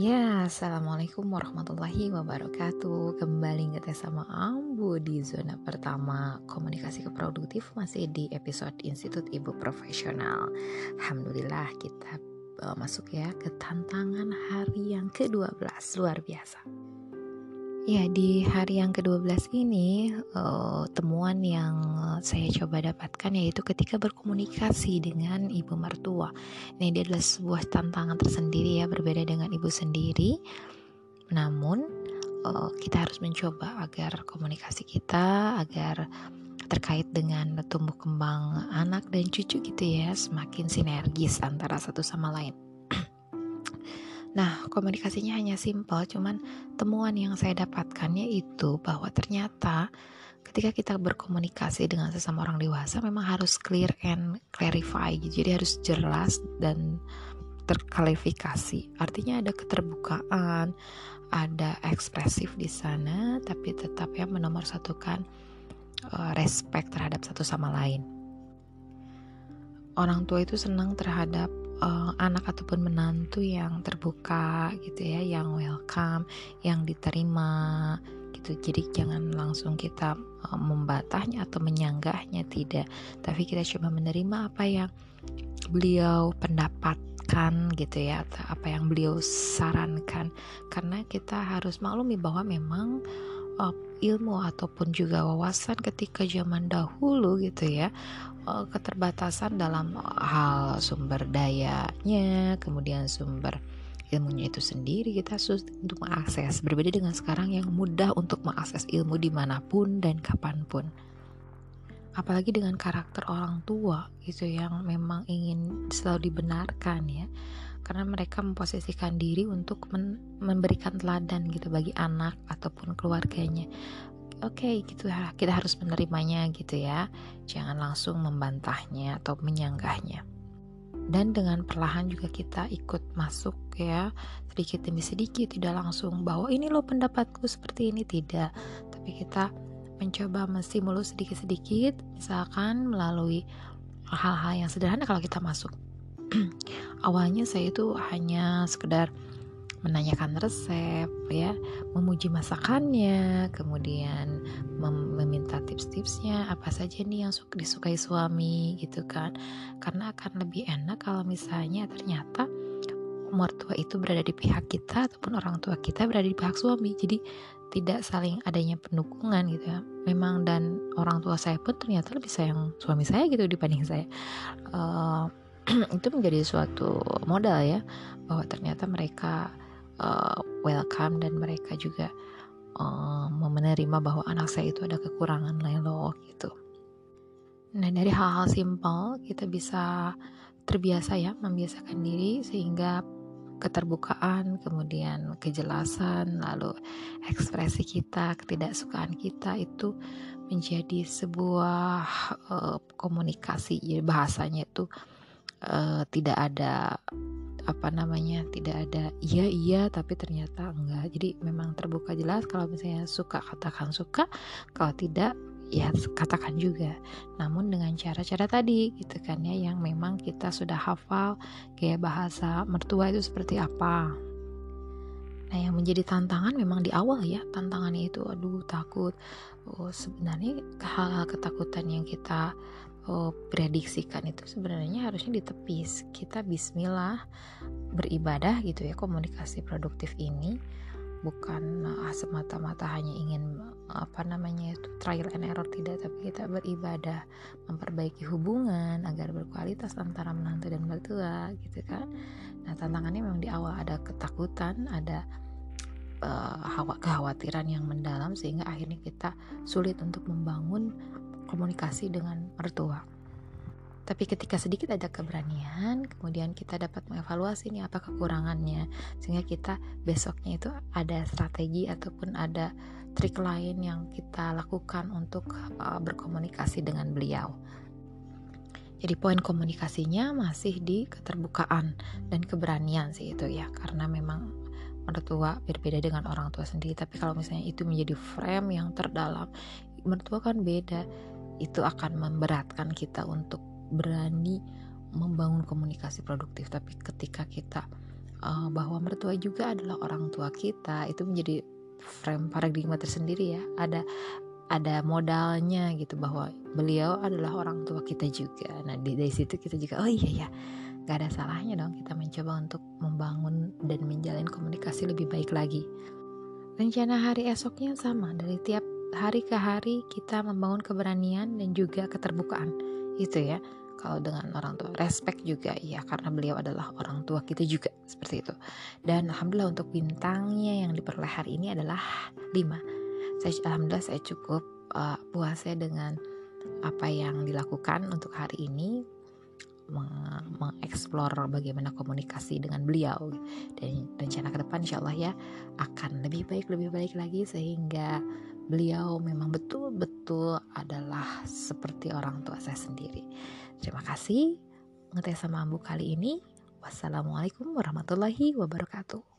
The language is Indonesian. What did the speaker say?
Ya, Assalamualaikum warahmatullahi wabarakatuh. Kembali ngetes sama Ambu di zona pertama Komunikasi keproduktif masih di episode Institut Ibu Profesional. Alhamdulillah kita uh, masuk ya ke tantangan hari yang ke-12 Luar biasa Ya, di hari yang ke-12 ini uh, temuan yang saya coba dapatkan yaitu ketika berkomunikasi dengan ibu mertua. Ini dia adalah sebuah tantangan tersendiri ya, berbeda dengan ibu sendiri. Namun uh, kita harus mencoba agar komunikasi kita agar terkait dengan tumbuh kembang anak dan cucu gitu ya, semakin sinergis antara satu sama lain. Nah, komunikasinya hanya simpel, cuman temuan yang saya dapatkan yaitu bahwa ternyata ketika kita berkomunikasi dengan sesama orang dewasa memang harus clear and clarify gitu. Jadi harus jelas dan terklarifikasi. Artinya ada keterbukaan, ada ekspresif di sana, tapi tetap ya menomorsatukan uh, respect terhadap satu sama lain. Orang tua itu senang terhadap uh, anak ataupun menantu yang terbuka gitu ya, yang welcome, yang diterima gitu. Jadi jangan langsung kita uh, membatahnya atau menyanggahnya tidak, tapi kita coba menerima apa yang beliau pendapatkan gitu ya, atau apa yang beliau sarankan. Karena kita harus maklumi bahwa memang uh, ilmu ataupun juga wawasan ketika zaman dahulu gitu ya uh, keterbatasan dalam hal sumber dayanya kemudian sumber ilmunya itu sendiri. Kita susah untuk mengakses berbeda dengan sekarang yang mudah untuk mengakses ilmu di mana pun dan kapan pun. Apalagi dengan karakter orang tua gitu yang memang ingin selalu dibenarkan ya karena mereka memposisikan diri untuk men memberikan teladan gitu bagi anak ataupun keluarganya. Oke okay, gitu ya kita harus menerimanya gitu ya. Jangan langsung membantahnya atau menyanggahnya. Dan dengan perlahan juga kita ikut masuk ya sedikit demi sedikit tidak langsung bahwa ini loh pendapatku seperti ini. Tidak. Tapi kita mencoba menstimulus sedikit-sedikit misalkan melalui hal-hal yang sederhana kalau kita masuk awalnya saya itu hanya sekedar menanyakan resep ya memuji masakannya kemudian mem meminta tips-tipsnya apa saja nih yang suka disukai suami gitu kan. Karena akan lebih enak kalau misalnya ternyata mertua itu berada di pihak kita ataupun orang tua kita berada di pihak suami. Jadi tidak saling adanya pendukungan gitu ya. Memang dan orang tua saya pun ternyata lebih sayang suami saya gitu dibanding saya. Uh, itu menjadi suatu modal ya bahwa ternyata mereka uh, welcome dan mereka juga uh, menerima bahwa anak saya itu ada kekurangan lain loh gitu. Nah dari hal-hal simpel kita bisa terbiasa ya membiasakan diri sehingga keterbukaan, kemudian kejelasan, lalu ekspresi kita, ketidaksukaan kita itu menjadi sebuah uh, komunikasi. Jadi bahasanya itu uh, tidak ada apa namanya tidak ada iya iya tapi ternyata enggak. Jadi memang terbuka jelas kalau misalnya suka katakan suka kalau tidak ya katakan juga. Namun dengan cara-cara tadi gitu kan ya yang memang kita sudah hafal kayak bahasa mertua itu seperti apa. Nah yang menjadi tantangan memang di awal ya tantangannya itu aduh takut. Oh sebenarnya hal-hal ketakutan yang kita oh, prediksikan itu sebenarnya harusnya ditepis kita Bismillah beribadah gitu ya komunikasi produktif ini. Bukan uh, semata-mata hanya ingin apa namanya itu trial and error tidak. Tapi kita beribadah memperbaiki hubungan agar berkualitas antara menantu dan mertua gitu kan. Nah tantangannya memang di awal ada ketakutan ada uh, kekhawatiran yang mendalam sehingga akhirnya kita sulit untuk membangun komunikasi dengan mertua. Tapi ketika sedikit ada keberanian, kemudian kita dapat mengevaluasi nih apa kekurangannya, sehingga kita besoknya itu ada strategi ataupun ada trik lain yang kita lakukan untuk uh, berkomunikasi dengan beliau. Jadi poin komunikasinya masih di keterbukaan dan keberanian sih itu ya, karena memang mertua berbeda dengan orang tua sendiri. Tapi kalau misalnya itu menjadi frame yang terdalam, mertua kan beda itu akan memberatkan kita untuk berani membangun komunikasi produktif. Tapi ketika kita uh, bahwa mertua juga adalah orang tua kita itu menjadi frame paradigma tersendiri ya. Ada ada modalnya gitu bahwa beliau adalah orang tua kita juga. Nah di dari situ kita juga oh iya ya nggak ada salahnya dong kita mencoba untuk membangun dan menjalin komunikasi lebih baik lagi. Rencana hari esoknya sama dari tiap hari ke hari kita membangun keberanian dan juga keterbukaan. Itu ya kalau dengan orang tua. Respect juga ya karena beliau adalah orang tua kita juga seperti itu. Dan alhamdulillah untuk bintangnya yang diperoleh hari ini adalah 5 saya alhamdulillah saya cukup uh, puasnya dengan apa yang dilakukan untuk hari ini mengeksplor bagaimana komunikasi dengan beliau. Dan rencana ke depan insya Allah ya akan lebih baik lebih baik lagi sehingga beliau memang betul-betul adalah seperti orang tua saya sendiri. Terima kasih ngetes sama Ambu kali ini. Wassalamualaikum warahmatullahi wabarakatuh.